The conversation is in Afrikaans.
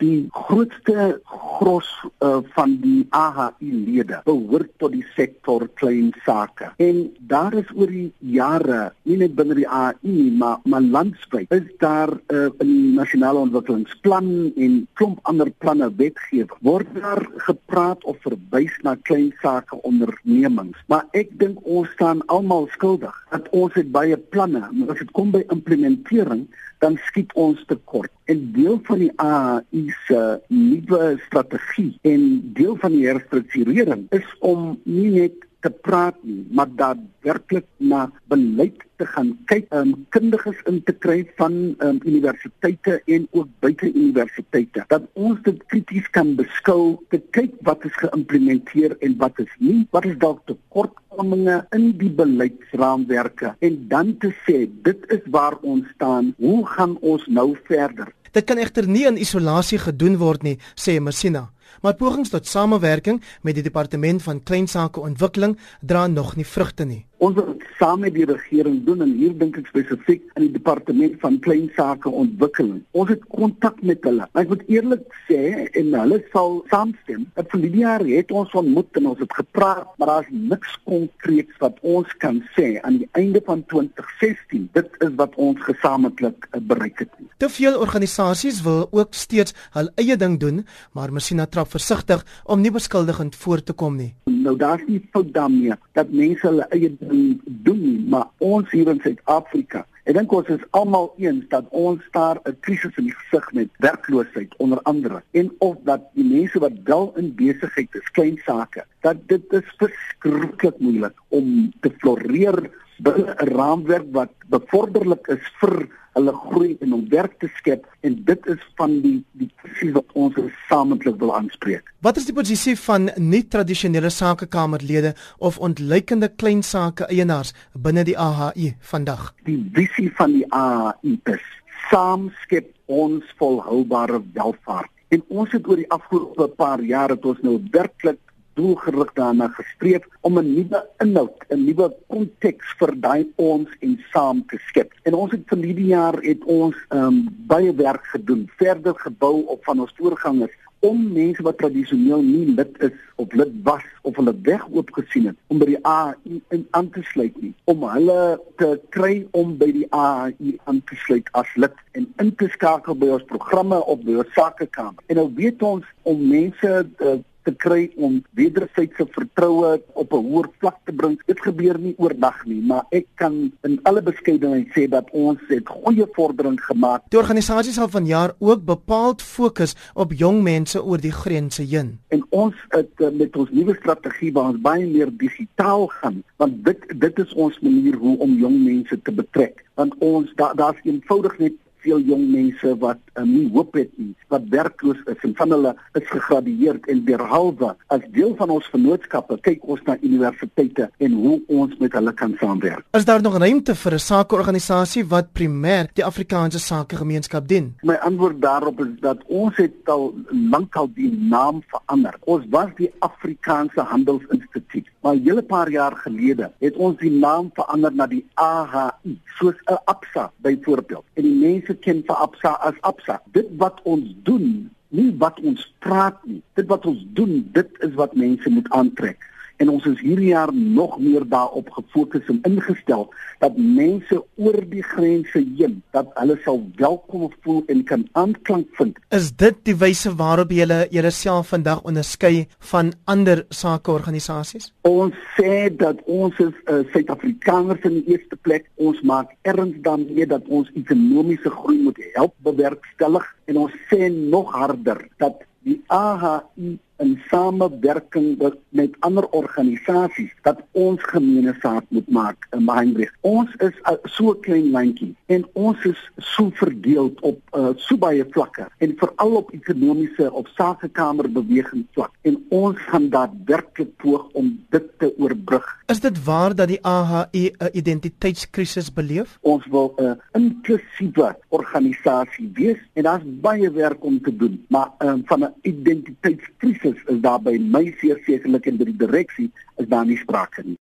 Die grootste gros uh, van die AHI lede behoort tot die sektor klein sake. En daar is oor die jare, nie net binne die AHI nie, maar maar landwyd, is daar uh, in die nasionale ontwikkelingsplan en klomp ander planne wetgewing word daar gepraat of verwys na klein sake ondernemings. Maar ek dink ons staan almal skuldig dat ons het baie planne, maar as dit kom by implementering, dan skiet ons tekort. En deel van die AI se nuwe strategie en deel van die herstrukturering is om nie net te praat nie, maar daadwerklik na beleid te gaan kyk, um, kundiges in te kry van um, universiteite en ook buite universiteite. Dat ons dit krities kan beskou, te kyk wat is geïmplementeer en wat is nie, wat is dalk tekortkominge in die beleidsraamwerke en dan te sê dit is waar ons staan, hoe gaan ons nou verder? Dit kan egter nie in isolasie gedoen word nie, sê Messina maar pogings tot samewerking met die departement van kleinsake ontwikkeling dra nog nie vrugte nie. Ons wil saam met die regering doen en hier dink ek spesifiek aan die departement van klein sake ontwikkeling. Ons het kontak met hulle. Ek moet eerlik sê en hulle sal saamstem. Dat die jaar het ons ontmoet en ons het gepraat, maar daar's niks konkreets wat ons kan sê aan die einde van 2016. Dit is wat ons gesamentlik eh, bereik het. Te veel organisasies wil ook steeds hul eie ding doen, maar Messina trap versigtig om nie beskuldigend voor te kom nie. Nou daar's nie fout daarmee dat mense hulle eie ding doen nie, maar ons hier in Suid-Afrika, ek dink ons is almal eens dat ons daar 'n krisis in die gesig met werkloosheid onder andere en of dat die mense wat wel in besigheid is, klein sake, dat dit is verskriklik moeilik om te floreer binne 'n raamwerk wat bevorderlik is vir hulle groei en om werk te skep en dit is van die die visie wat ons gesamentlik wil aanspreek. Wat is die posisie van nie tradisionele sakekamerlede of ontleikende klein sake eienaars binne die AHI vandag? Die visie van die AHI is saam skep ons volhoubare welvaart. En ons het oor die afgelope paar jare het ons nou werklik doelgerig daarna gestreef om 'n nuwe inhoud, 'n nuwe konteks vir daai ons en saam te skep. En ons het vir hierdie jaar het ons um, baie werk gedoen, verder gebou op van ons voorgangers om mense wat tradisioneel nie lid is of lid was of hulle weg oop gesien het om by die AI in aan te sluit nie om hulle te kry om by die AI aan te sluit as lid en in te skakel by ons programme op by ons sakekamer en nou weet ons om mense uh, te kry om wederwysige vertroue op 'n hoër vlak te bring. Dit gebeur nie oordag nie, maar ek kan in alle beskeidenheid sê dat ons het goeie vordering gemaak. Die organisasie sal vanjaar ook bepaald fokus op jong mense oor die grense heen. En ons het eh, met ons nuwe strategie waar ons baie meer digitaal gaan, want dit dit is ons manier hoe om jong mense te betrek. Want ons daar's da eenvoudig net veel jong mense wat um, nie hoop het nie, wat werkloos is en van hulle is gegradueer en derhalwe as deel van ons vennootskappe kyk ons na universiteite en hoe ons met hulle kan saamwerk. Is daar nog ruimte vir 'n sakeorganisasie wat primêr die Afrikaanse sakegemeenskap dien? My antwoord daarop is dat ons het al lankal die naam verander. Ons was die Afrikaanse Handelsinstituut, maar 'n hele paar jaar gelede het ons die naam verander na die AHI, soos 'n ABSA byvoorbeeld. En die mense ken vir Absa as Absa. Dit wat ons doen, nie wat ons praat nie. Dit wat ons doen, dit is wat mense moet aantrek en ons is hierdie jaar nog meer daarop gefokus en ingestel dat mense oor die grense heen dat hulle sal welkom voel en kan aanklank vind. Is dit die wyse waarop jy jouself vandag onderskei van ander sakeorganisasies? Ons sê dat ons is uh, Suid-Afrikaners in die eerste plek. Ons maak erns daarmee dat ons ekonomiese groei moet help bewerkstellig en ons sê nog harder dat die AHI in samewerking met ander organisasies dat ons gemeene saak moet maak in Mainbrug. Ons is uh, so klein landjie en ons is so verdeel op uh, so baie vlakke en veral op ekonomiese of sakekamer beweging vlak en ons gaan daadwerklik poog om dit te oorbrug. Is dit waar dat die AHI 'n identiteitskrisis beleef? Ons wil 'n inklusiewe organisasie wees en daar's baie werk om te doen, maar um, van 'n identiteitskrisis is is daar by my sekerlik in die direksie is daar nie sprake nie